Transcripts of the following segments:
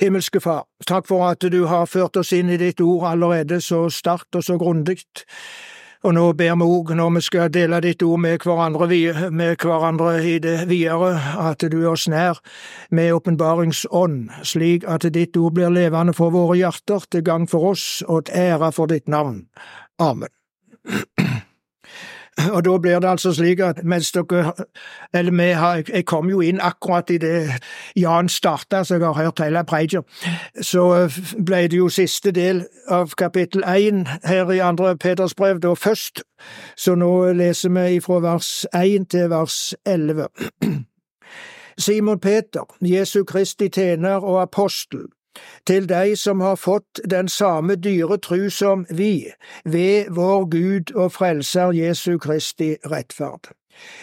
Himmelske Far, takk for at du har ført oss inn i ditt ord allerede så sterkt og så grundig. Og nå ber vi òg, når vi skal dele ditt ord med hverandre, med hverandre i det videre, at du er oss nær med åpenbaringsånd, slik at ditt ord blir levende for våre hjerter, til gang for oss og til ære for ditt navn. Amen. Og da blir det altså slik at mens dere, eller vi har, jeg kom jo inn akkurat i det Jan starta, så jeg har hørt hele preika, så ble det jo siste del av kapittel én her i andre Peters brev da først, så nå leser vi fra vers én til vers elleve. Simon Peter, Jesu Kristi tjener og apostel, til deg som har fått den samme dyre tru som vi, ved vår Gud og Frelser Jesu Kristi rettferd.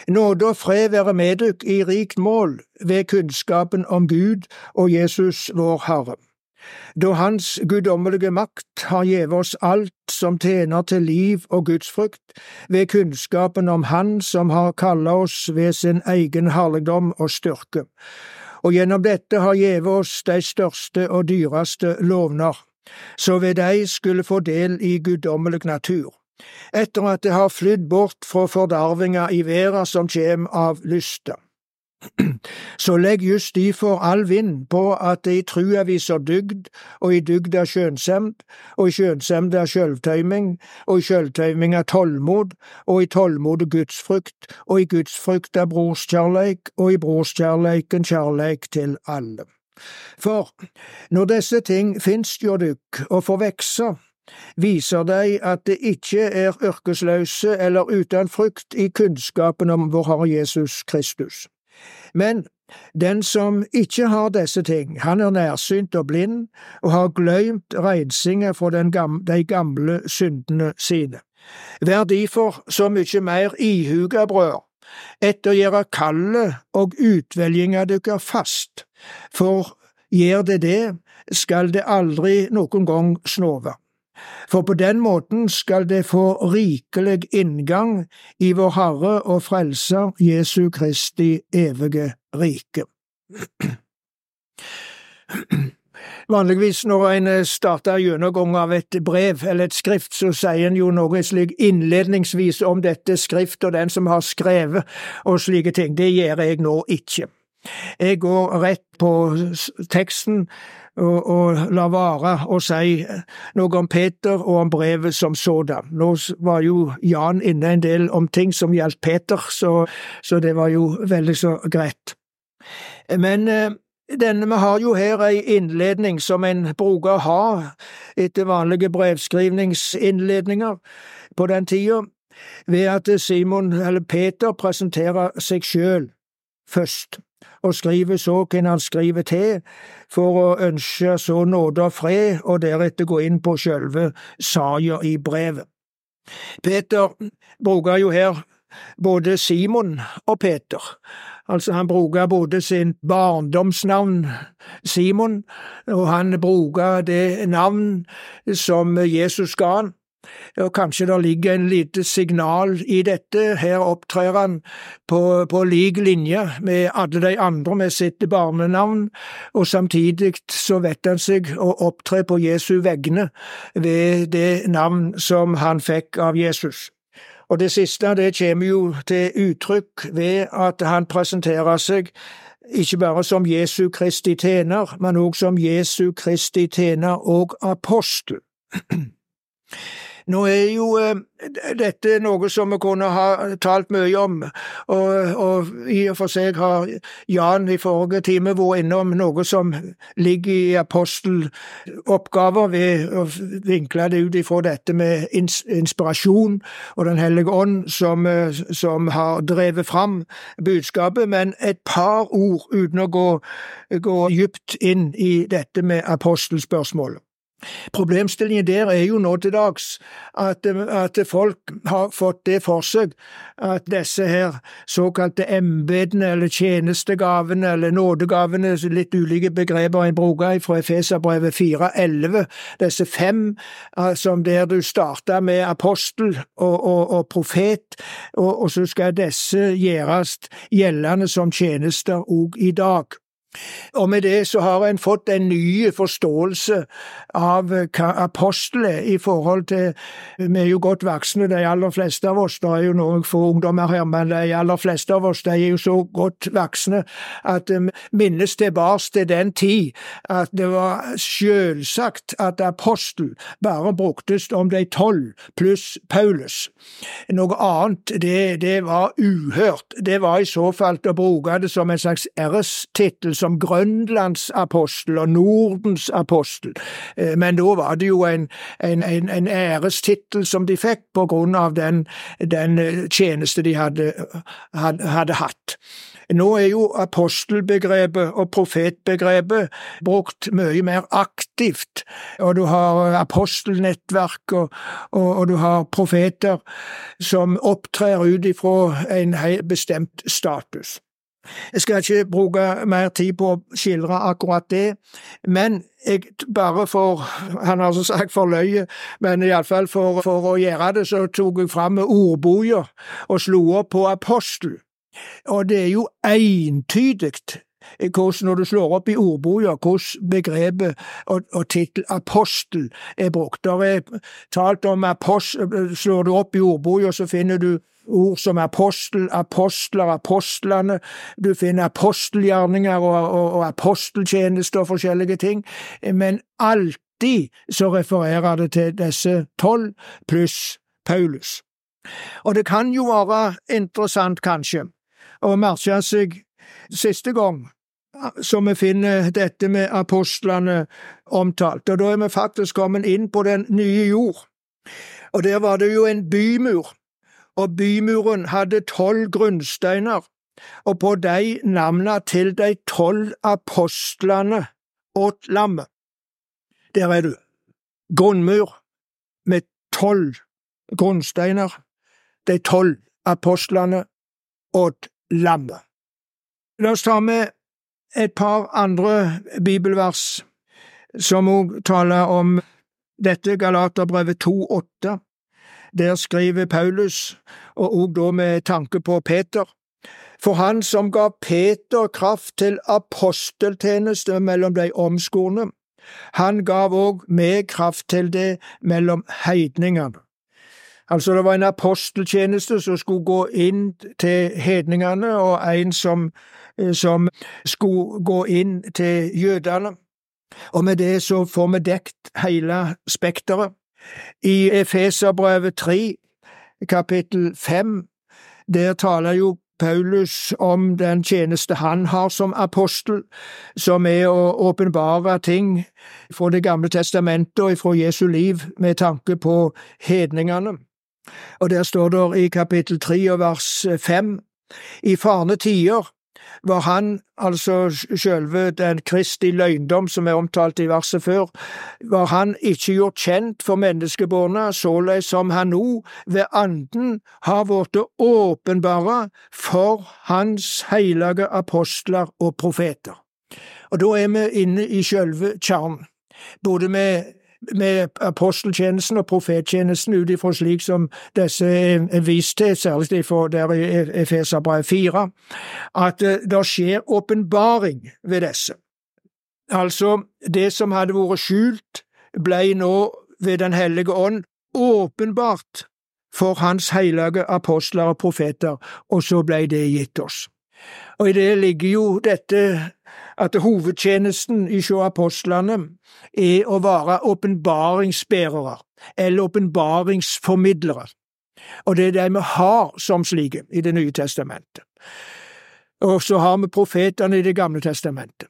Nåde og fred være med dykk i rikt mål ved kunnskapen om Gud og Jesus vår Herre. Da Hans guddommelige makt har gjeve oss alt som tjener til liv og gudsfrykt, ved kunnskapen om Han som har kalla oss ved sin egen herligdom og styrke, og gjennom dette har gjeve oss de største og dyreste lovner, så ved dei skulle få del i guddommelig natur, etter at det har flydd bort fra fordarvinga i verda som kjem av lysta. Så legg just difor all vind på at det i trua viser dygd, og i dygda skjønsemd, og i skjønsemd er sjølvtøyming, og i sjølvtøyming er tålmod, og i tålmod gudsfrykt, og i gudsfrykt er brorskjærleik, og i brorskjærleiken kjærleik til alle. For når disse ting finst jo dykk og får vekse, viser de at det ikke er yrkesløse eller uten frykt i kunnskapen om vår Herre Jesus Kristus. Men den som ikke har disse ting, han er nærsynt og blind og har glemt reinsinga fra gamle, de gamle syndene sine. Vær derfor så mykje mer ihuga, brød, gjøre kallet og utvelginga dere fast, for gjør det det, skal det aldri noen gang snove for på den måten skal det få rikelig inngang i vår Herre og Frelser Jesu Kristi evige rike. Vanligvis når en starter gjennomgang av et brev eller et skrift, så sier en jo noe slik innledningsvis om dette skrift og den som har skrevet og slike ting. Det gjør jeg nå ikke. Jeg går rett på teksten og, og la være å si noe om Peter og om brevet som sådan. Nå var jo Jan inne en del om ting som gjaldt Peter, så, så det var jo veldig så greit. Men eh, denne, vi har jo her ei innledning som en bruker å ha etter vanlige brevskrivningsinnledninger på den tida, ved at Simon, eller Peter, presenterer seg sjøl først og skriver så hvem han skriver til, for å ønske så nåde og fred, og deretter gå inn på sjølve saka i brevet. Peter bruker jo her både Simon og Peter. Altså, han bruker både sin barndomsnavn Simon, og han bruker det navn som Jesus ga han, og kanskje det ligger en lite signal i dette, her opptrer han på, på lik linje med alle de andre med sitt barnenavn, og samtidig så vet han seg å opptre på Jesu vegne ved det navn som han fikk av Jesus. Og det siste det kommer jo til uttrykk ved at han presenterer seg ikke bare som Jesu Kristi tjener, men også som Jesu Kristi tjener og apostel. Nå er jo eh, dette noe som vi kunne ha talt mye om, og, og, i og for seg har Jan i forrige time vært innom noe som ligger i aposteloppgaver ved å vinkle det ut ifra dette med inspirasjon og Den hellige ånd som, eh, som har drevet fram budskapet, men et par ord uten å gå, gå dypt inn i dette med apostelspørsmålet. Problemstillingen der er jo nå til dags at, at, folk har fått det for seg at disse her såkalte embetene eller tjenestegavene eller nådegavene, litt ulike begreper en bruker fra Efeserbrevet 4.11, disse fem som der du starta med apostel og, og, og profet, og, og, så skal disse gjøres gjeldende som tjenester òg i dag. Og med det så har en fått en ny forståelse av hva apostel er i forhold til Vi er jo godt voksne, de aller fleste av oss. Det er jo noen få ungdommer her, men de aller fleste av oss de er jo så godt voksne at vi minnes tilbake til den tid at det var selvsagt at apostel bare bruktes om de tolv pluss Paulus. Noe annet, det, det var uhørt. Det var i så fall å bruke det som en slags ærestittel som Grønlands apostel og Nordens apostel, eh, men da var det jo en, en, en, en ærestittel som de fikk på grunn av den, den eh, tjeneste de hadde, hadde, hadde hatt. Nå er jo apostelbegrepet og profetbegrepet brukt mye mer aktivt, og du har apostelnettverk og, og, og du har profeter som opptrer ut ifra en bestemt status. Jeg skal ikke bruke mer tid på å skildre akkurat det, men jeg bare for Han har så sagt for løye, men iallfall for, for å gjøre det, så tok jeg fram ordboka og slo opp på apostel. Og det er jo entydig hvordan når du slår opp i ordboka, hvordan begrepet og, og tittel apostel er brukt. Der er talt om apostel, Slår du opp i ordboka, så finner du ord som apostel, apostler, apostlene, du finner apostelgjerninger og, og, og aposteltjenester og forskjellige ting, men alltid så refererer det til disse tolv pluss Paulus. Og det kan jo være interessant, kanskje, å merke seg siste gang så vi finner dette med apostlene omtalt, og da er vi faktisk kommet inn på den nye jord. Og der var det jo en bymur og bymuren hadde tolv grunnsteiner, og på de navna til de tolv apostlene åt lammet. Der er du. Grunnmur med tolv grunnsteiner, de tolv apostlene åt lammet. La oss ta med et par andre bibelvers som òg taler om dette, Galaterbrevet 2,8. Der skriver Paulus, og òg da med tanke på Peter, for han som ga Peter kraft til aposteltjeneste mellom de omskorne, han gav òg meg kraft til det mellom heidningene. Altså, det var en aposteltjeneste som skulle gå inn til hedningene, og en som, eh, som skulle gå inn til jødene. Og med det så får vi dekt hele spekteret. I Efeserbrevet 3, kapittel 5, der taler jo Paulus om den tjeneste han har som apostel, som er å åpenbare ting fra Det gamle testamentet og fra Jesu liv med tanke på hedningene. Og der står det i kapittel 3 og vers 5 i farne tider var han, altså sjølve den Kristi løgndom som er omtalt i verset før, var han ikke gjort kjent for menneskebarna, såleis som han nå ved Anden har blitt åpenbare for Hans hellige apostler og profeter. Og da er vi inne i sjølve kjernen, både med med aposteltjenesten og profettjenesten ut ifra slik som disse er vist til, særlig der i Efeserbrevet 4, at eh, det skjer åpenbaring ved disse. Altså, det som hadde vært skjult, blei nå ved Den hellige ånd åpenbart for Hans hellige apostler og profeter, og så blei det gitt oss. Og i det ligger jo dette at hovedtjenesten i sjå apostlene er å være åpenbaringsbærere, eller åpenbaringsformidlere, og det er det vi har som slike i Det nye testamentet. Og så har vi profetene i Det gamle testamentet,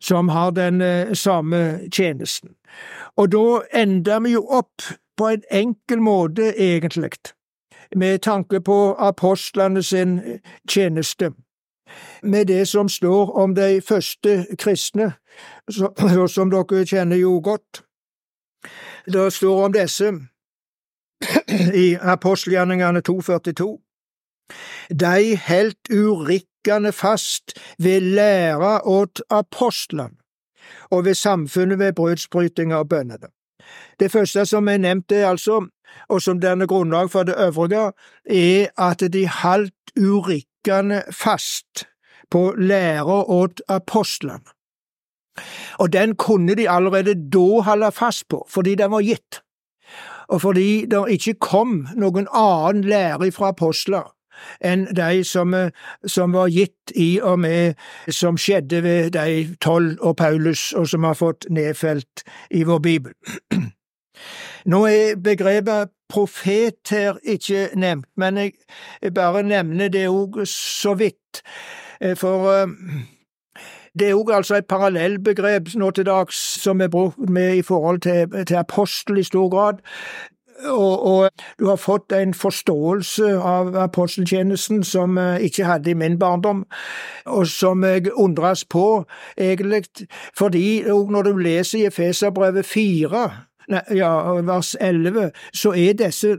som har den eh, samme tjenesten. Og da ender vi jo opp på en enkel måte, egentlig, med tanke på apostlene sin tjeneste med det som står om de første kristne, som dere kjenner jo godt. Det står om disse i apostelgjerningene 242. De heldt urikkende fast ved læra åt apostlene og ved samfunnet ved brødsbrytinga og bønnene. Det første som er nevnt, er altså, og som danner grunnlag for det øvrige, er at de halvt urikkende fast på læra åt apostlene. Og den kunne de allerede da holde fast på, fordi den var gitt, og fordi det ikke kom noen annen lære fra apostler enn de som, som, var gitt i og med som skjedde ved de tolv og Paulus, og som har fått nedfelt i vår bibel. Nå er begrepet profet her ikke nevnt, men jeg bare nevner det òg så vidt, for eh, det er òg altså et parallellbegrep nå til dags som er brukt med i forhold til, til apostel i stor grad. Og, og, du har fått en forståelse av aposteltjenesten som jeg ikke hadde i min barndom, og som jeg undres på, egentlig, fordi når du leser i Efeserbrevet 4, ja, vers 11, så er disse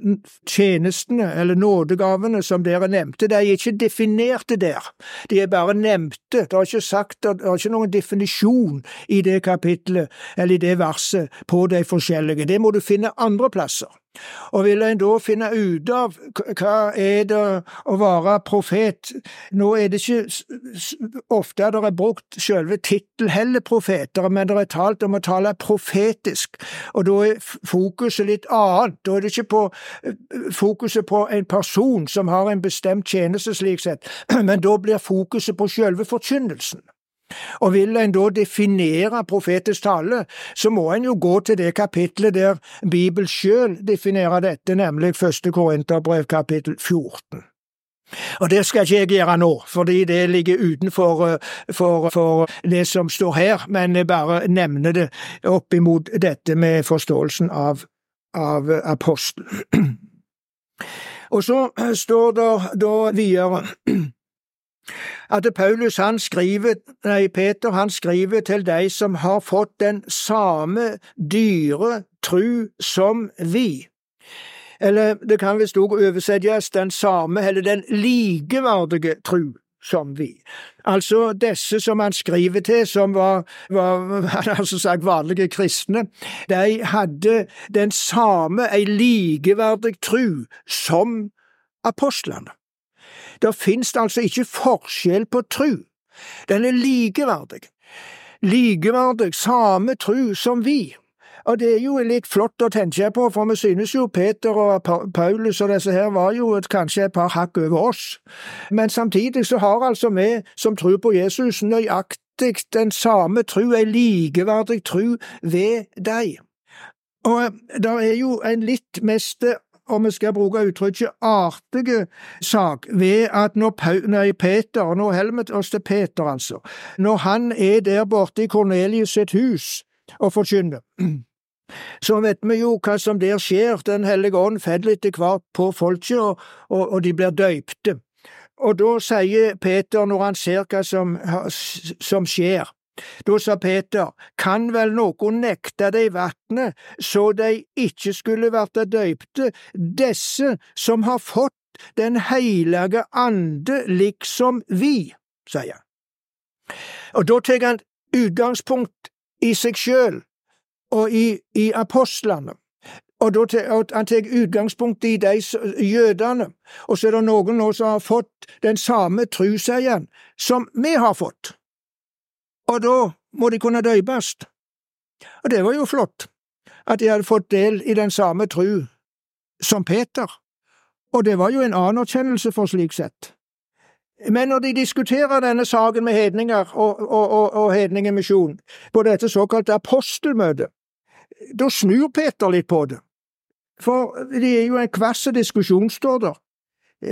tjenestene, eller nådegavene som dere nevnte, de er ikke definerte der. De er bare nevnte. Det er ikke sagt, det er ikke noen definisjon i det kapitlet, eller i det verset, på de forskjellige. Det må du finne andre plasser. Og vil en da finne ut av hva er det å være profet, nå er det ikke ofte det er brukt selve tittel heller profeter, men det er talt om å tale profetisk, og da er fokuset litt annet. Da er det ikke på fokuset på en person som har en bestemt tjeneste, slik sett, men da blir fokuset på selve forkynnelsen. Og vil en da definere profetens tale, så må en jo gå til det kapitlet der Bibelen sjøl definerer dette, nemlig første Korinterbrev kapittel 14. Og Det skal ikke jeg gjøre nå, fordi det ligger utenfor eh, for, for det som står her, men jeg bare nevner det opp imot dette med forståelsen av, av apostelen. Og så står det da videre at Paulus han skriver, nei, Peter han skriver til de som har fått den samme dyre tru som vi. Eller det kan visst òg oversettes den samme, eller den likeverdige tru som vi. Altså disse som han skriver til, som var, var altså sagt vanlige kristne, de hadde den samme, ei likeverdig tru som apostlene. Det finnes det altså ikke forskjell på tru. Den er likeverdig. Likeverdig, samme tru som vi. Og det er jo litt flott å tenke på, for vi synes jo Peter og Paulus og disse her var jo kanskje et par hakk over oss. Men samtidig så har altså vi som tror på Jesus nøyaktig den samme tru, ei likeverdig tru ved deg. Og det er jo en litt mest om vi skal bruke uttrykket artige sak, ved at når nei, Peter, nå holder vi oss til Peter, altså, når han er der borte i Kornelius sitt hus og forkynner, så vet vi jo hva som der skjer, Den hellige ånd faller etter hvert på folket, og, og, og de blir døypte. Og da sier Peter, når han ser hva som, som skjer, da sa Peter, kan vel noen nekte dei vatnet så de ikke skulle vært døypte, desse som har fått Den heilage ande liksom vi, sier han. Og da tar han utgangspunkt i seg sjøl og i, i apostlene. Og da Han tar utgangspunkt i de jødene, og så er det noen nå som har fått den samme tru, sier han, som vi har fått og da må de kunne døypast. Og det var jo flott, at de hadde fått del i den samme tru som Peter, og det var jo en anerkjennelse for slik sett. Men når de diskuterer denne saken med hedninger og, og, og, og hedningemisjon på dette såkalte apostelmøtet, da snur Peter litt på det. For det er jo en kvass diskusjon, står der,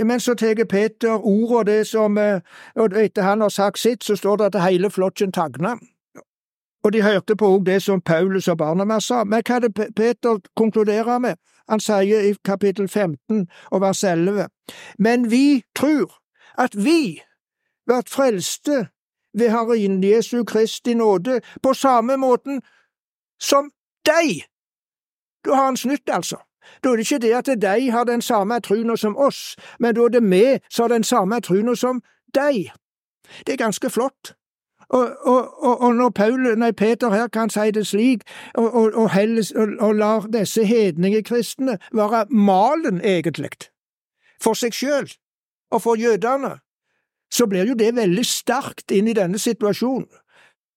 men så tar Peter ordet, og det som eh, og etter han har sagt sitt, så står det at hele flokken tagna. Og de hørte på òg det som Paulus og Barnemas sa. Men hva er det Peter konkluderer med? Han sier i kapittel 15 og vers 11, Men vi tror at vi blir frelste ved Herren Jesu Kristi nåde på samme måten som deg. Du har han snytt, altså. Da er det ikke det at de har den samme truna som oss, men da er det vi som har den samme truna som de. Det er ganske flott. Og, og, og, når Paul, nei, Peter her kan si det slik, og, og, helles, og lar disse hedningekristne være malen, egentlig, for seg sjøl og for jødene, så blir jo det veldig sterkt inn i denne situasjonen.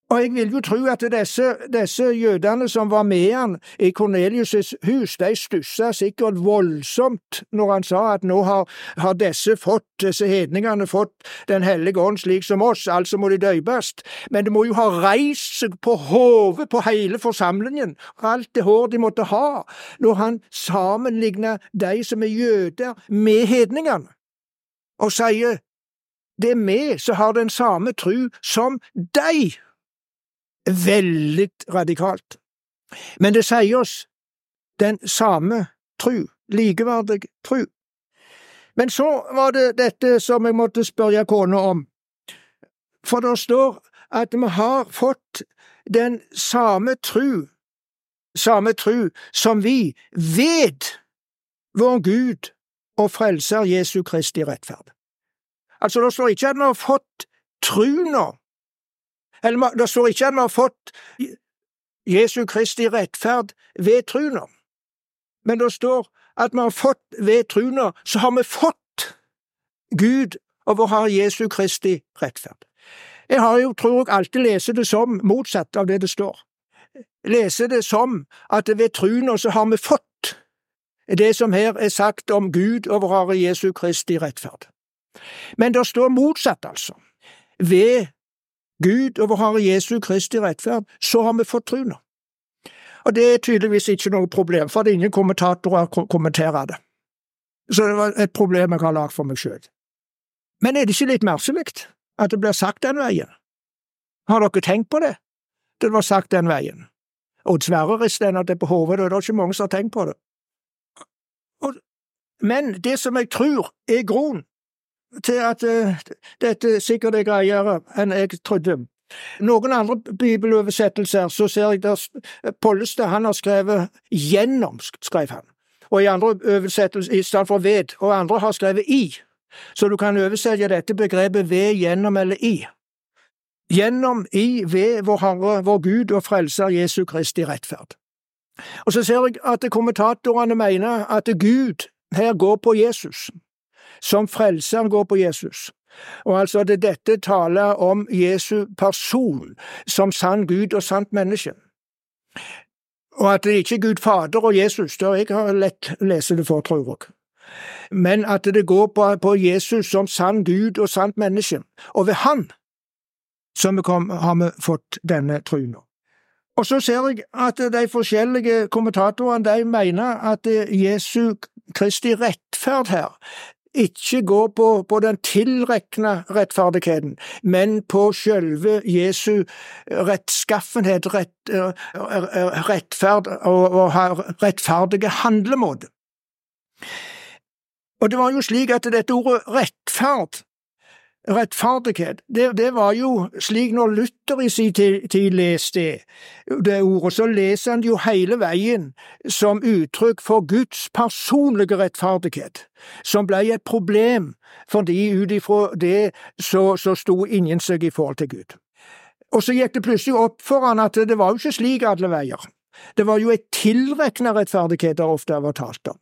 Og jeg vil jo tro at disse, disse jødene som var med han i Kornelius' hus, de stussa sikkert voldsomt når han sa at nå har, har disse fått, disse hedningene fått Den hellige ånd slik som oss, altså må de døpes. Men det må jo ha reist seg på hodet på hele forsamlingen, alt det hår de måtte ha, når han sammenligner de som er jøder, med hedningene, og sier det er vi som har den samme tru som deg veldig radikalt. Men det sier oss den samme tru, likeverdig tru. Men så var det dette som jeg måtte spørre kona om, for det står at vi har fått den samme tru, samme tru som vi ved vår Gud og Frelser Jesu Kristi rettferd. Altså, det står ikke at vi har fått tru nå, eller det står ikke at vi har fått Jesu Kristi rettferd ved truna, men det står at vi har fått ved truna, så har vi fått Gud og vår Herre Jesu Kristi rettferd. Jeg har jo, tror jeg, alltid lest det som motsatt av det det står. Lese det som at ved truna så har vi fått det som her er sagt om Gud og vår Herre Jesu Kristi rettferd. Men det står motsatt, altså. Ved Gud og vår Herre Jesu Kristi rettferd, så har vi fått tru nå. Og det er tydeligvis ikke noe problem, for ingen kommentatorer kommenterer det. Så det var et problem jeg har lagd for meg sjøl. Men er det ikke litt merkelig at det blir sagt den veien? Har dere tenkt på det, det var sagt den veien? Og Sverre rister ennå på hodet, og det er ikke mange som har tenkt på det. Men det som jeg tror er grunnen til at uh, dette sikkert er greiere enn jeg trodde. Noen andre bibeloversettelser så ser jeg der Pollestad han har skrevet gjennom, skrev han, og i andre oversettelser i stedet for ved, og andre har skrevet i, så du kan oversette dette begrepet ved, gjennom eller i. Gjennom, i, ved vår Herre, vår Gud og Frelser Jesu Kristi rettferd. Og så ser jeg at kommentatorene mener at Gud her går på Jesus som frelseren går på Jesus. Og altså det dette taler om Jesu person som sann Gud og sant menneske. Og at det ikke er Gud Fader og Jesus, det har jeg lett lese det for, tror jeg. Men at det går på, på Jesus som sann Gud og sant menneske, og ved Han som vi kom, har vi fått denne trua. Og så ser jeg at de forskjellige kommentatorene de mener at Jesu Kristi rettferd her, ikke gå på, på den tilrekna rettferdigheten, men på sjølve Jesu rettskaffenhet, rett, eh, eh, rettferd og, og rettferdige handlemåte. Og det var jo slik at dette ordet rettferd rettferdighet, det, det, var jo slik når Luther i sin tid, leste det ordet, så leser han det jo hele veien som uttrykk for Guds personlige rettferdighet, som ble et problem fordi ut ifra det så, så sto ingen seg i forhold til Gud. Og så gikk det plutselig opp for han at det var jo ikke slik alle veier. Det var jo et tilrekna rettferdighet det ofte var talt om.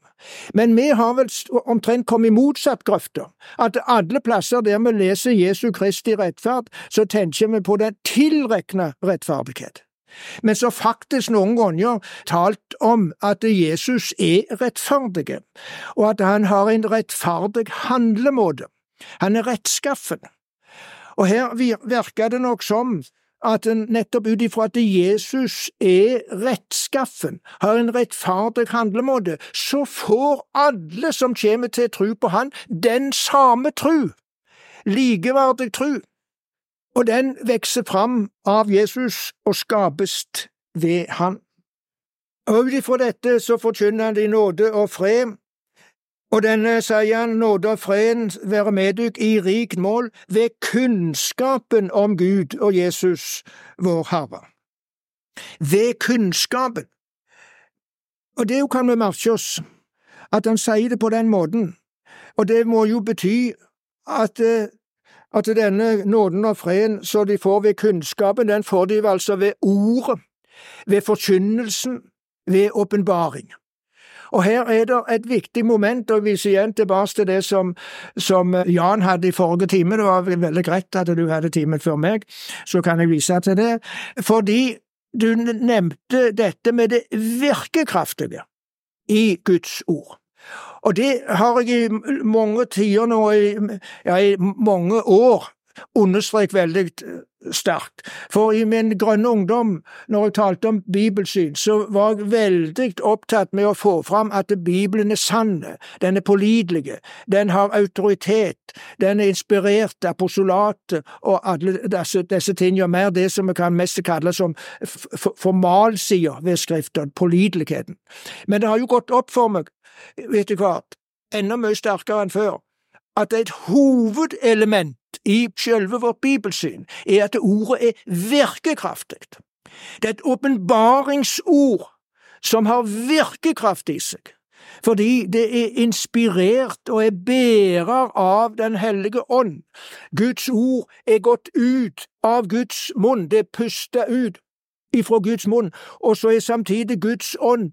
Men vi har vel omtrent kommet i motsatt grøfte, at alle plasser der vi leser Jesu Kristi rettferd, så tenker vi på den tilrekna rettferdighet. Men så faktisk noen ganger talt om at Jesus er rettferdig, og at han har en rettferdig handlemåte. Han er rettskaffen. Og her virker det nok som at nettopp ut ifra at Jesus er rettskaffen, har en rettferdig handlemåte, så får alle som kommer til tru på Han, den samme tru, likeverdig tru, og den vokser fram av Jesus og skapes ved Han. Og ut ifra dette så forkynner de nåde og fred og denne, sier han, nåde og freden være med dykk i rikt mål ved kunnskapen om Gud og Jesus, vår Herre. Ved kunnskapen. Og det kan vi merke oss, at han sier det på den måten, og det må jo bety at, at denne nåden og freden som de får ved kunnskapen, den får de altså ved ordet, ved forkynnelsen, ved åpenbaring. Og her er det et viktig moment, og jeg viser igjen tilbake til det som, som Jan hadde i forrige time. Det var veldig greit at du hadde timen før meg, så kan jeg vise til det. Fordi du nevnte dette med det virkekraftige i Guds ord. Og det har jeg i mange tider nå, ja, i mange år, understreket veldig sterkt. For i min grønne ungdom, når jeg talte om bibelsyn, så var jeg veldig opptatt med å få fram at Bibelen er sann, den er pålitelig, den har autoritet, den er inspirert av apostolatet og alle disse, disse tingene, mer det som vi kan mest kalle som formalsider ved Skriften, påliteligheten. Men det har jo gått opp for meg, etter hvert, enda mye sterkere enn før, at det er et hovedelement i selve vårt bibelsyn, er at ordet er virkekraftig. Det er et åpenbaringsord som har virkekraft i seg, fordi det er inspirert og er bærer av Den hellige ånd. Guds ord er gått ut av Guds munn, det er pusta ut ifra Guds munn, og så er samtidig Guds ånd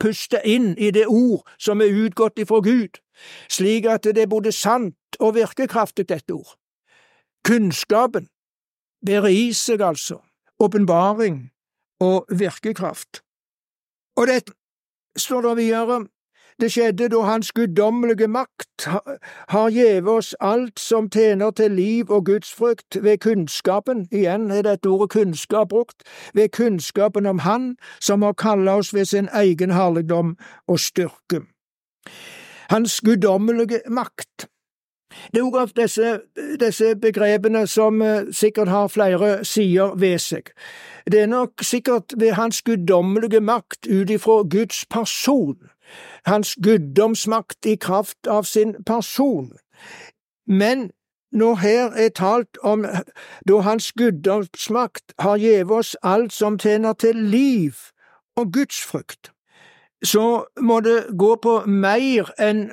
pusta inn i det ord som er utgått ifra Gud, slik at det er både sant og virkekraftig, dette ord. Kunnskapen bærer i seg altså åpenbaring og virkekraft. Og det står det videre, det skjedde da Hans guddommelige makt har gjeve oss alt som tjener til liv og gudsfrykt ved kunnskapen, igjen er dette ordet kunnskap brukt, ved kunnskapen om Han som har kalla oss ved sin egen herligdom og styrke. Hans guddommelige makt. Det er også disse, disse begrepene som eh, sikkert har flere sider ved seg. Det er nok sikkert ved hans guddommelige makt ut ifra Guds person, hans guddomsmakt i kraft av sin person. Men når her er talt om da hans guddomsmakt har gjeve oss alt som tjener til liv og gudsfrykt, så må det gå på mer enn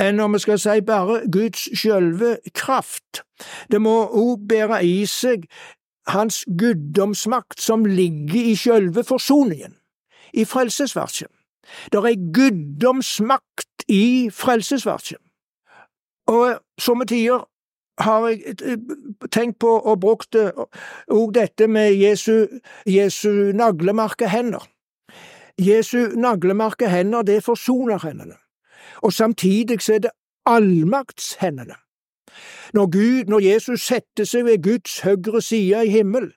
enn om vi skal si bare Guds sjølve kraft. Det må òg bære i seg Hans guddomsmakt som ligger i sjølve forsoningen, i frelsesverket. Det er guddomsmakt i frelsesverket. Og somme tider har jeg tenkt på og brukt òg dette med Jesu, Jesu naglemerke hender. Jesu naglemerke hender, det forsoner hendene og samtidig så er det allmaktshendene. Når Gud, når Jesus setter seg ved Guds høyre side i himmel,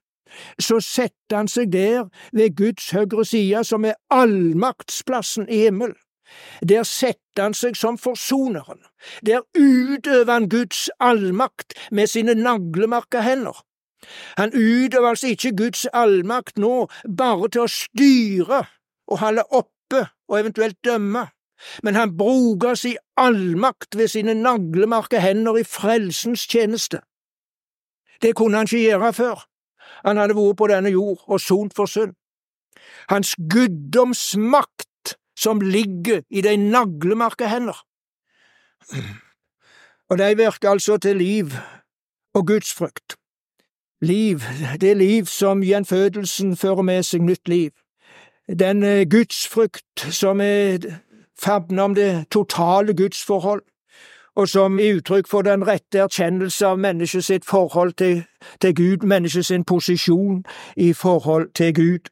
så setter han seg der ved Guds høyre side, som er allmaktsplassen i himmel. Der setter han seg som forsoneren. Der utøver han Guds allmakt med sine naglemarka hender. Han utøver altså ikke Guds allmakt nå bare til å styre og holde oppe og eventuelt dømme men han bruker si allmakt ved sine naglemarke hender i frelsens tjeneste. Det kunne han ikke gjøre før. Han hadde vært på denne jord og sont for synd. Hans guddomsmakt som ligger i de naglemarke hender. Og de virker altså til liv og gudsfrykt. Liv, det liv som gjenfødelsen fører med seg nytt liv. Den eh, gudsfrykt som er favner om det totale gudsforhold, og som i uttrykk for den rette erkjennelse av menneskets forhold til, til Gud, menneskets posisjon i forhold til Gud.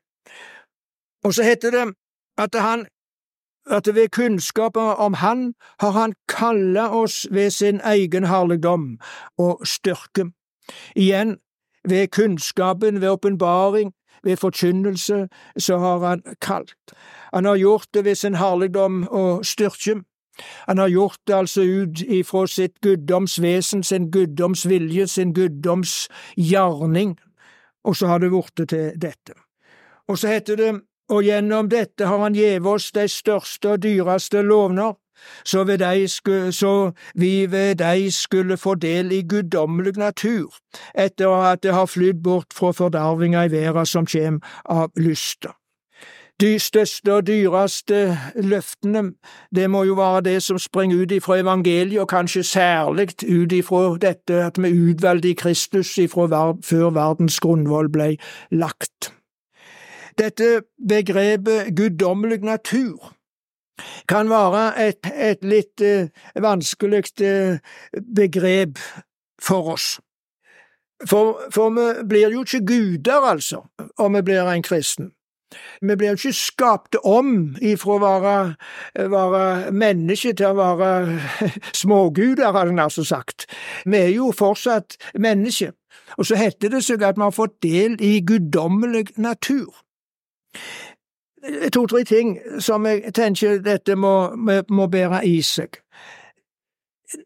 Og så heter det at han at ved kunnskapen om Han har Han kalla oss ved sin egen herligdom og styrke. Igjen, ved kunnskapen, ved åpenbaring, ved forkynnelse, så har han kalt. Han har gjort det ved sin herligdom og styrke. Han har gjort det altså ut ifra sitt guddomsvesen, sin guddomsvilje, sin guddomsgjerning, og så har det blitt til dette. Og så heter det, og gjennom dette har han gjeve oss de største og dyreste lovner, så, skulle, så vi ved dei skulle få del i guddommelig natur, etter at det har flydd bort fra fordervinga i verda som kjem av lysta. De største og dyreste løftene, det må jo være det som springer ut ifra evangeliet, og kanskje særlig ut ifra dette at vi utvalgte Kristus ifra før verdens grunnvoll ble lagt. Dette begrepet guddommelig natur, kan være et, et litt eh, vanskelig eh, begrep for oss. For, for vi blir jo ikke guder, altså, om vi blir en kristen. Vi blir jo ikke skapt om ifra å være, være menneske til å være småguder, har en altså sagt. Vi er jo fortsatt mennesker. Og så heter det seg at vi har fått del i guddommelig natur. To-tre ting som jeg tenker dette må, må bære i seg.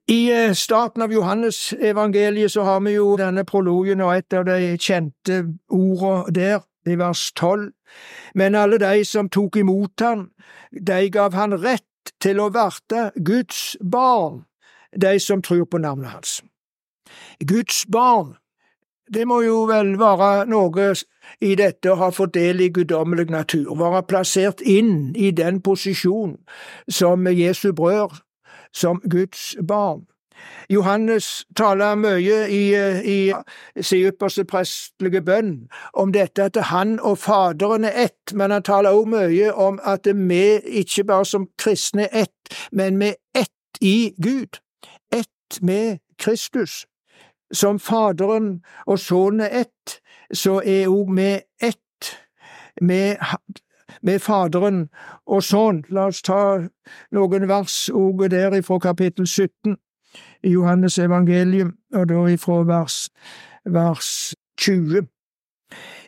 I eh, starten av Johannes evangeliet så har vi jo denne prologen og et av de kjente ordene der, i vers tolv. Men alle de som tok imot han, de gav han rett til å verte Guds barn, de som tror på navnet hans. Guds barn, det må jo vel være noe i dette å ha fått del i guddommelig natur, være plassert inn i den posisjon som Jesu brød, som Guds barn. Johannes taler mye i, i sin ypperste prestelige bønn om dette at han og Faderen er ett, men han taler også mye om at vi ikke bare som kristne er ett, men vi er ett i Gud, ett med Kristus. Som Faderen og Sønnen er ett, så er òg vi ett med, med Faderen og Sønnen. La oss ta noen vers òg der ifra kapittel 17 i Johannes evangelium, og da ifra vers, vers 20.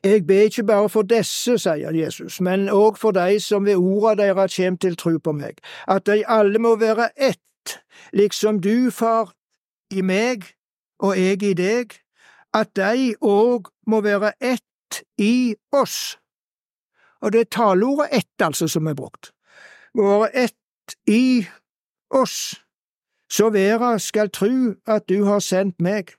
Jeg ber ikke bare for disse, sier Jesus, men òg for de som ved orda deres kjem til tru på meg, at de alle må være ett, liksom du, Far, i meg og jeg i deg, at de òg må være ett i oss. Og det er taleordet ett, altså, som er brukt. Må være ett i oss. Så verda skal tru at du har sendt meg.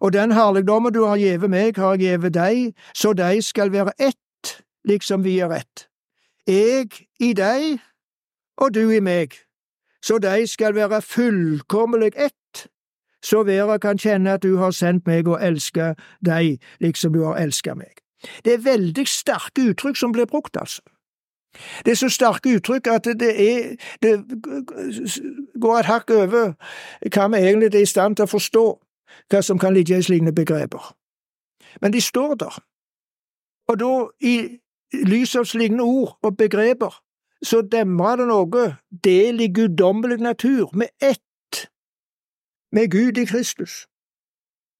Og den herligdommen du har gjeve meg, har jeg gjeve deg, så de skal være ett, liksom vi er ett. Jeg i deg, og du i meg, så de skal være fullkommelig ett så verda kan kjenne at du har sendt meg og elska deg liksom du har elska meg. Det er veldig sterke uttrykk som blir brukt, altså. Det er så sterke uttrykk at det, er, det går et hakk over hva vi egentlig er i stand til å forstå, hva som kan ligge i slike begreper. Men de står der. Og da, i lys av slike ord og begreper, så demrer det noe del i guddommelig natur, med ett med Gud i Kristus.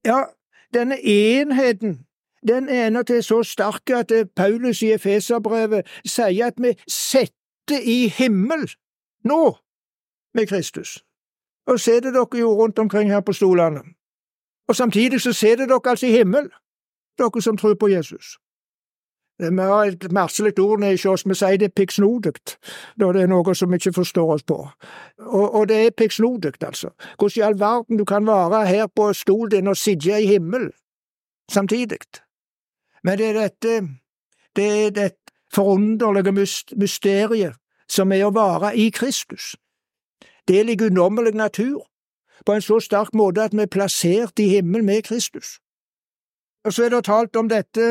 Ja, denne enheten, den er endatil til så sterk at Paulus i Efeserbrevet sier at vi setter i himmel nå med Kristus. Og sitter dere jo rundt omkring her på stolene. Og samtidig så sitter dere altså i himmel, dere som tror på Jesus. Vi har et merselig ord nedi oss, vi sier det er piggsnodig når det er noe som vi ikke forstår oss på. Og, og det er piggsnodig, altså. Hvordan i all verden du kan være her på stolen din og sitte i himmelen samtidig? Men det er dette, det er dette forunderlige mysteriet som er å være i Kristus. Del i unommelig natur, på en så sterk måte at vi er plassert i himmelen med Kristus. Og så er det talt om dette,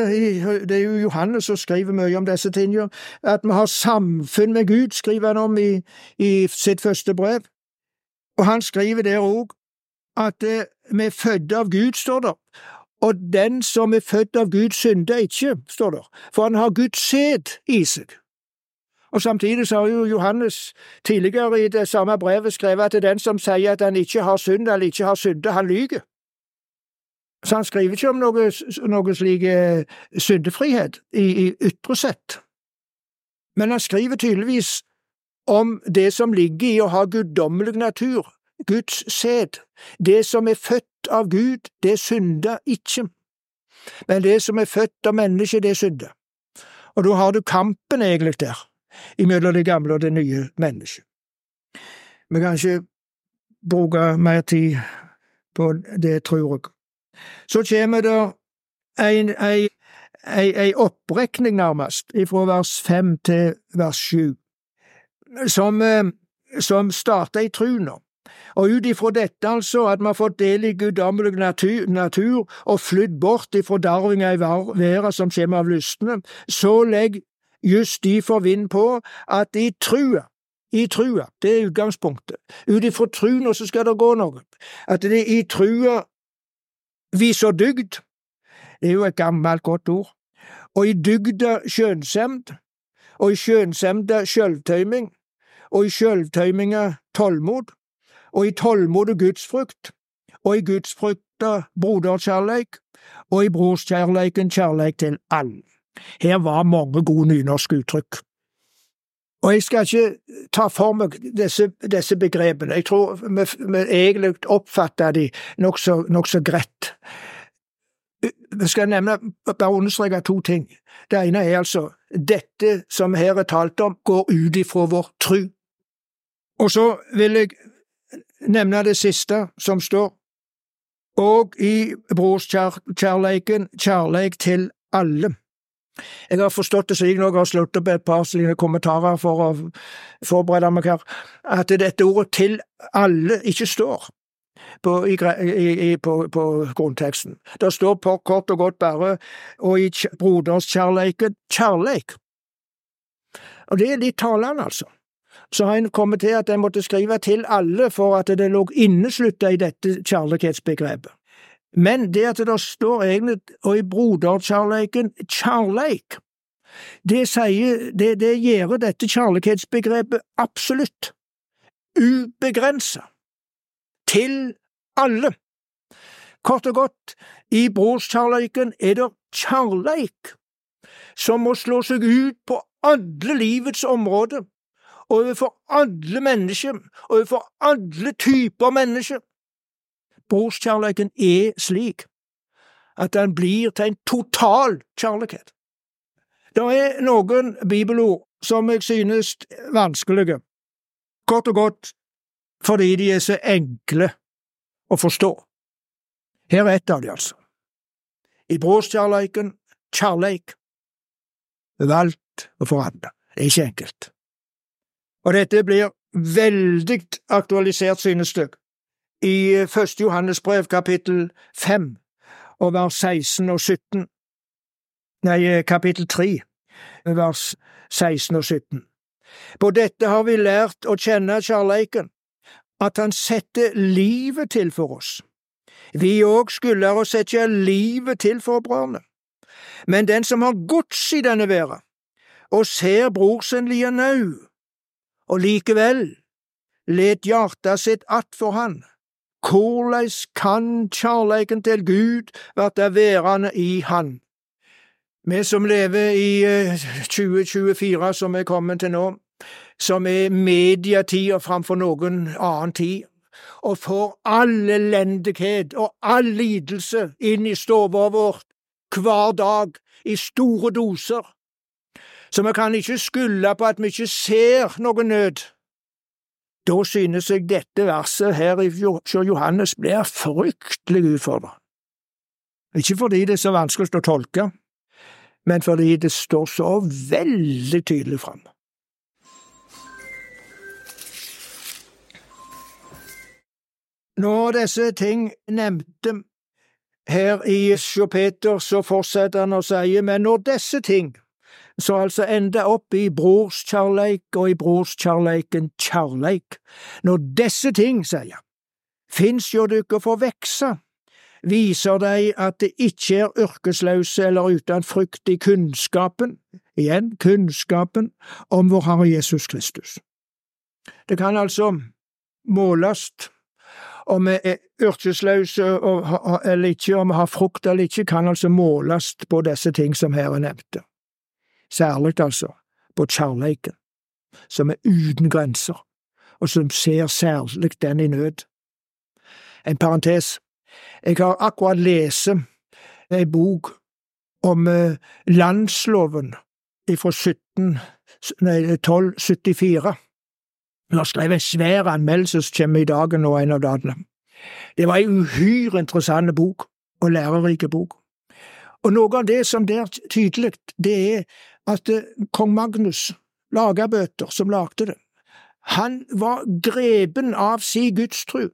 det er jo Johannes som skriver mye om disse tingene, at vi har samfunn med Gud, skriver han om i, i sitt første brev. Og han skriver der òg at eh, vi er født av Gud, står det, og den som er født av Gud, synder ikke, står det, for han har Guds sæd i seg. Og Samtidig så har jo Johannes tidligere i det samme brevet skrevet at den som sier at han ikke har synd eller ikke har syndet, han lyver. Så han skriver ikke om noe, noe slik eh, syndefrihet i, i ytre sett, men han skriver tydeligvis om det som ligger i å ha guddommelig natur, Guds sæd. Det som er født av Gud, det synder ikke, men det som er født av mennesket, det synder. Og da har du kampen egentlig der, imellom det gamle og det nye mennesket. Vi kan ikke bruke mer tid på det, tror jeg. Så kommer det en, ei, ei, ei opprekning, nærmest, fra vers fem til vers sju, som, eh, som starter i truna. Og ut ifra dette, altså, at vi har fått del i guddommelig natur, natur, og flydd bort ifra darvinga i verda som kommer av lystne, så legger just de for vind på at i trua i trua, det er utgangspunktet. Ut ifra truna så skal det gå noe. At det i trua viser dygd, det er jo et gammelt godt ord, og i dygda skjønnsemd, og i skjønnsemda sjølvtøyming, og i sjølvtøyminga tålmod, og i tålmodet gudsfrukt, og i gudsfrukta broderkjærleik, og i brorskjærleiken kjærleik til alle. Her var mange gode nynorske uttrykk. Og jeg skal ikke ta for meg disse, disse begrepene, jeg tror vi, vi egentlig oppfatter de nokså nok så greit. Vi skal nevne, bare understreke to ting. Det ene er altså dette som her er talt om, går ut ifra vår tru. Og så vil jeg nevne det siste som står, og i brorskjærleiken kjærleik til alle. Jeg har forstått det slik når jeg har slått opp et par slike kommentarer for å forberede meg her, at dette ordet til alle ikke står på, i, i, på, på grunnteksten. Det står på kort og godt bare og i broderskjærleiken kjærleik. Og det er litt talende, altså. Så har en kommet til at en måtte skrive til alle for at det lå inneslutta i dette kjærlighetsbegrepet. Men det at det står egentlig og i broderkjærleiken kjærleik, det sier, det, det gjør dette kjærlighetsbegrepet absolutt, ubegrensa, til alle. Kort og godt, i brorskjærleiken er det kjærleik som må slå seg ut på alle livets områder, overfor alle mennesker, overfor alle typer mennesker. Brorskjærleiken er slik at den blir til en total kjærlighet. Det er noen bibelord som jeg synes vanskelige, kort og godt fordi de er så enkle å forstå. Her er ett av de, altså. I brorskjærleiken kjærleik, valgt og forandret. Det er ikke enkelt. Og dette blir veldig aktualisert, synes jeg, i Første Johannes brev kapittel 5 og vers 16 og 17. Nei, kapittel 3 vers 16 og 17. På dette har vi lært å kjenne kjærleiken, at han setter livet til for oss. Vi òg skylder å sette livet til for brødrene. Men den som har gods i denne verden, og ser bror sin lie nau, og likevel let hjarta sitt att for han, hvordan kan kjærleiken til Gud verte værende i Han? Vi som lever i 2024, eh, som er kommet til nå, som er medietida framfor noen annen tid, og får all elendighet og all lidelse inn i stua vårt hver dag i store doser, så vi kan ikke skylde på at vi ikke ser noe nød. Da synes jeg dette verset her i Johannes blir fryktelig utfordrende. Ikke fordi det er så vanskelig å tolke, men fordi det står så veldig tydelig fram. Når disse ting nevnte her i Sjå Peter, så fortsetter han å si, men når disse ting så altså enda opp i brorskjærleik og i brorskjærleiken kjærleik. Når disse ting, sier jeg, fins jo dykk får vekse, viser de at det ikke er yrkesløse eller uten frykt i kunnskapen, igjen kunnskapen, om vår Herre Jesus Kristus. Det kan altså måles om vi er yrkesløse eller ikke, om vi har frukt eller ikke, kan altså måles på disse ting som her er nevnte særlig altså, på kjærleiken, som er uten grenser, og som ser særlig den i nød. En parentes, jeg har akkurat lest ei bok om eh, landsloven fra 1274. Hun har skrevet en svær anmeldelse som kommer i dagen nå en av dagene. Det var ei uhyre interessant bok, og lærerik bok. Og noe av det som der tydelig, det er at eh, kong Magnus, lagerbøter som lagde det, han var grepen av si gudstru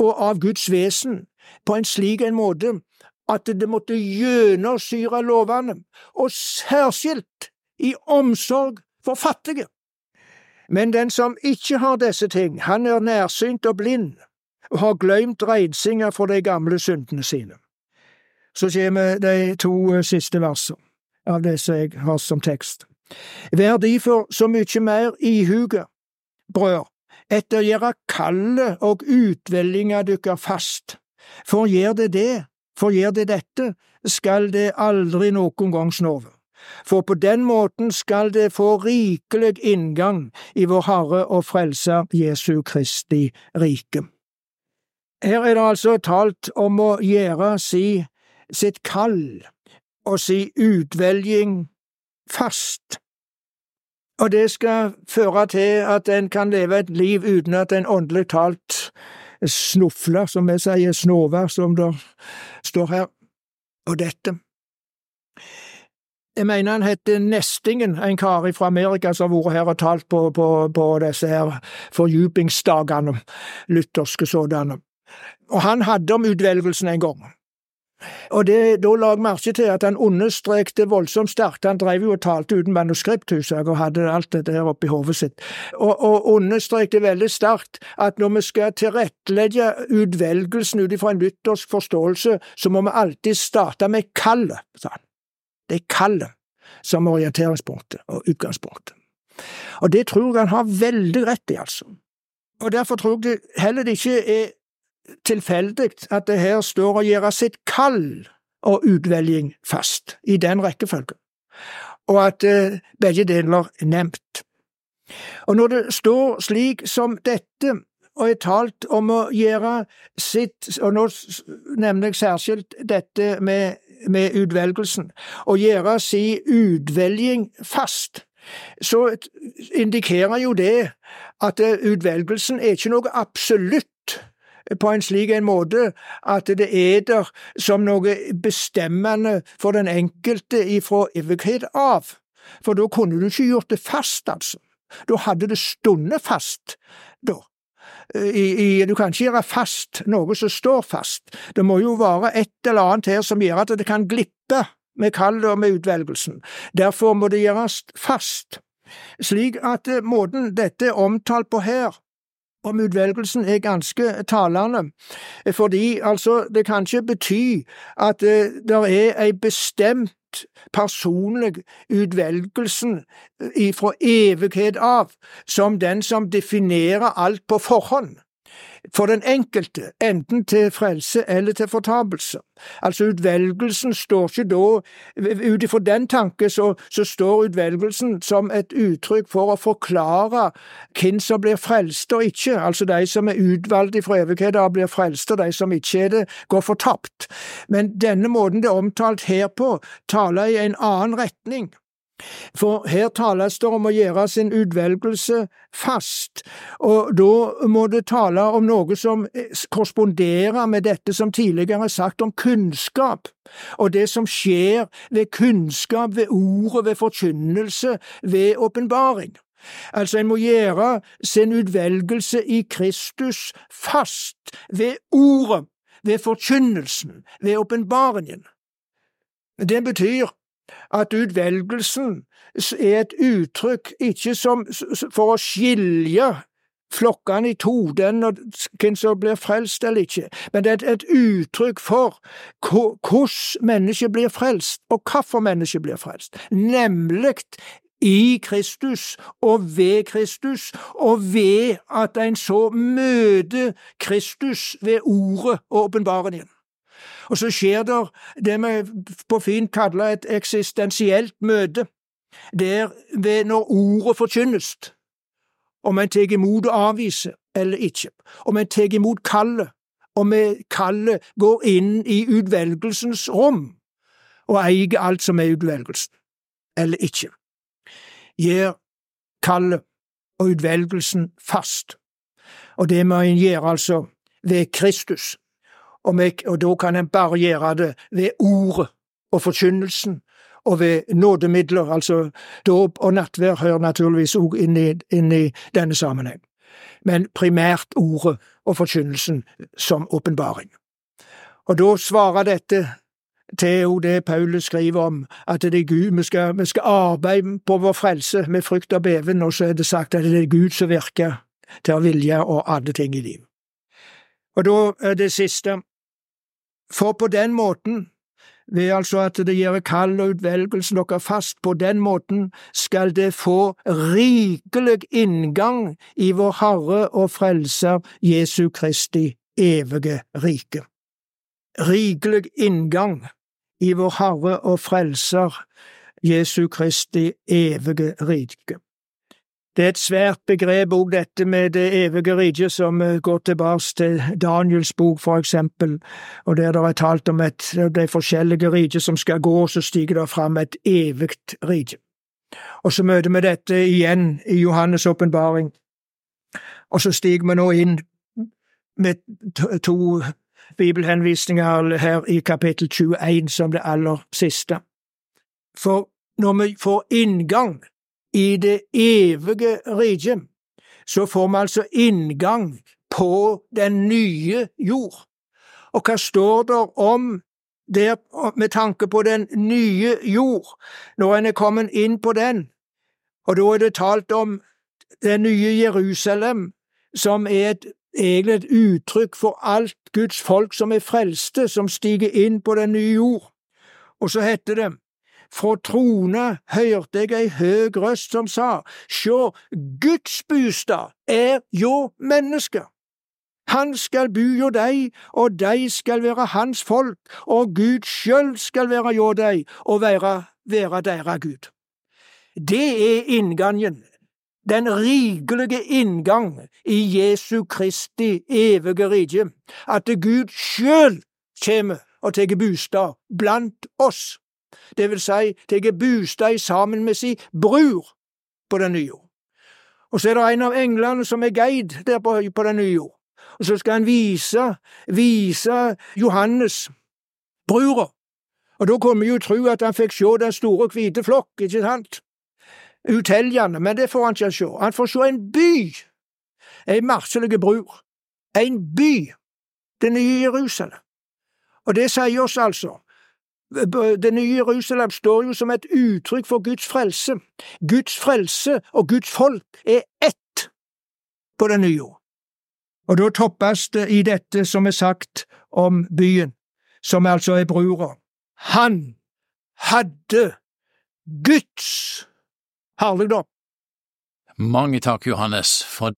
og av Guds vesen på en slik en måte at det måtte gjennomsyre lovene, og særskilt i omsorg for fattige. Men den som ikke har disse ting, han er nærsynt og blind, og har glemt reinsinga for de gamle syndene sine. Så kommer de to eh, siste versene av det som jeg har som tekst. Vær derfor så mye mer ihuga, brød, etter gjøre kallet og utvellinga dykkar fast, for gjør det det, for gjør det dette, skal det aldri noen gang snove for på den måten skal det få rikelig inngang i vår Herre og Frelser Jesu Kristi rike. Her er det altså talt om å gjøre si, sitt kall og si utvelging fast. Og det skal føre til at en kan leve et liv uten at en åndelig talt snufler, som vi sier, snover, som det står her. Og dette jeg mener han heter Nestingen, en kar fra Amerika som har vært her og talt på, på, på disse her fordypingsdagene, lutherske sådanne. Og han hadde om utvelgelsen en gang. Og det, Da la jeg merke til at han understrekte voldsomt sterkt, han drev jo og talte uten manuskript, husker og hadde alt dette der oppi hodet sitt, og, og understrekte veldig sterkt at når vi skal tilrettelegge utvelgelsen ut ifra en lyttersk forståelse, så må vi alltid starte med kallet, sa han. Det er kallet som orienteringspunktet og utgangspunktet. Og det tror jeg han har veldig rett i, altså. Og derfor tror jeg det heller ikke er tilfeldig at det her står å gjøre sitt kall og utvelging fast, i den rekkefølgen, og at uh, begge deler er nevnt. Og når det står slik som dette, og er talt om å gjøre sitt, og nå nevner jeg særskilt dette med med utvelgelsen, å gjøre si utvelging fast, så indikerer jo det at utvelgelsen er ikke noe absolutt på en slik en måte at det er der som noe bestemmende for den enkelte ifra evighet av. For da kunne du ikke gjort det fast, altså. Da hadde det stundet fast, da i, i, Du kan ikke gjøre fast noe som står fast. Det må jo være et eller annet her som gjør at det kan glippe med kallet og med utvelgelsen. Derfor må det gjøres fast, slik at eh, måten dette er omtalt på her, om utvelgelsen er ganske talende, fordi altså det kan ikke bety at eh, det er ei bestemt personlig utvelgelsen fra evighet av som den som definerer alt på forhånd for den enkelte, enten til frelse eller til fortapelse. Altså utvelgelsen står ikke da Ut ifra den tanke så, så, står utvelgelsen som et uttrykk for å forklare hvem som blir frelst og ikke, altså de som er utvalgt fra evigheten og blir frelst, og de som ikke er det, går fortapt. Men denne måten det er omtalt her på, taler i en annen retning. For her tales det om å gjøre sin utvelgelse fast, og da må det tale om noe som korresponderer med dette som tidligere er sagt om kunnskap, og det som skjer ved kunnskap, ved ordet, ved forkynnelse, ved åpenbaring. Altså, en må gjøre sin utvelgelse i Kristus fast ved ordet, ved forkynnelsen, ved åpenbaringen. Det betyr at utvelgelsen er et uttrykk ikke som for å skilje flokkene i to, den og hvem som blir frelst eller ikke, men det er et uttrykk for hvordan mennesket blir frelst, og hvorfor mennesket blir frelst, nemlig i Kristus og ved Kristus, og ved at en så møter Kristus ved ordet og åpenbaringen. Og så skjer det det vi på fint kaller et eksistensielt møte, der ved når ordet forkynnes, om en tar imot og avviser eller ikke, om en tar imot kallet, om kallet går inn i utvelgelsens rom og eier alt som er utvelgelsen, eller ikke. Gjør kallet og utvelgelsen fast, og det må en gjøre altså ved Kristus og, vi, og da kan en bare gjøre det ved ordet og forkynnelsen, og ved nådemidler, altså dåp og nattvær hører naturligvis òg inn, inn, i denne sammenheng, men primært ordet og forkynnelsen som åpenbaring. Og da svarer dette til det Paulus skriver om, at det er Gud, vi skal, vi skal arbeide på vår frelse med frykt og beven, og så er det sagt at det er Gud som virker til å vilje og alle ting i livet. Og da er det siste, for på den måten, ved altså at det gjør kall og utvelgelsen dere fast, på den måten skal det få rikelig inngang i vår Herre og Frelser Jesu Kristi evige rike. Rikelig inngang i vår Herre og Frelser Jesu Kristi evige rike. Det er et svært begrep òg, dette med det evige riket, som går tilbake til Daniels bok, for eksempel, og der det er talt om et, de forskjellige riket som skal gå, så stiger det fram et evig rike. Og så møter vi dette igjen i Johannes' åpenbaring, og så stiger vi nå inn med to bibelhenvisninger her i kapittel 21 som det aller siste. For når vi får inngang i det evige riket, så får vi altså inngang på den nye jord. Og hva står der om der med tanke på den nye jord, når en er kommet inn på den? Og da er det talt om det nye Jerusalem, som er et, egentlig et uttrykk for alt Guds folk som er frelste, som stiger inn på den nye jord. Og så heter det, fra trone hørte jeg ei høg røst som sa, Sjå, Guds bostad er jo menneske. Han skal bu jo deg, og dei skal være hans folk, og Gud sjøl skal være jo deg, og være, være deira Gud. Det er inngangen, den rigelige inngang i Jesu Kristi evige rike, at Gud sjøl kjem og tar bostad blant oss det vil si tar bostad sammen med si bror på den nye. Og så er det en av englene som er guide der på, på den nye og så skal han vise, vise Johannes brura. Og da kunne vi jo tro at han fikk se den store hvite flokk, ikke sant? Uteljende, men det får han ikke se. Han får se en by, ei marselig bror, en by, det nye Jerusalem. Og det sier oss altså det nye Jerusalem står jo som et uttrykk for Guds frelse. Guds frelse og Guds folk er ett på den nye jord. Og da toppes det i dette som er sagt om byen, som altså er brura. Han hadde Guds herligdom. Mange takk, Johannes, for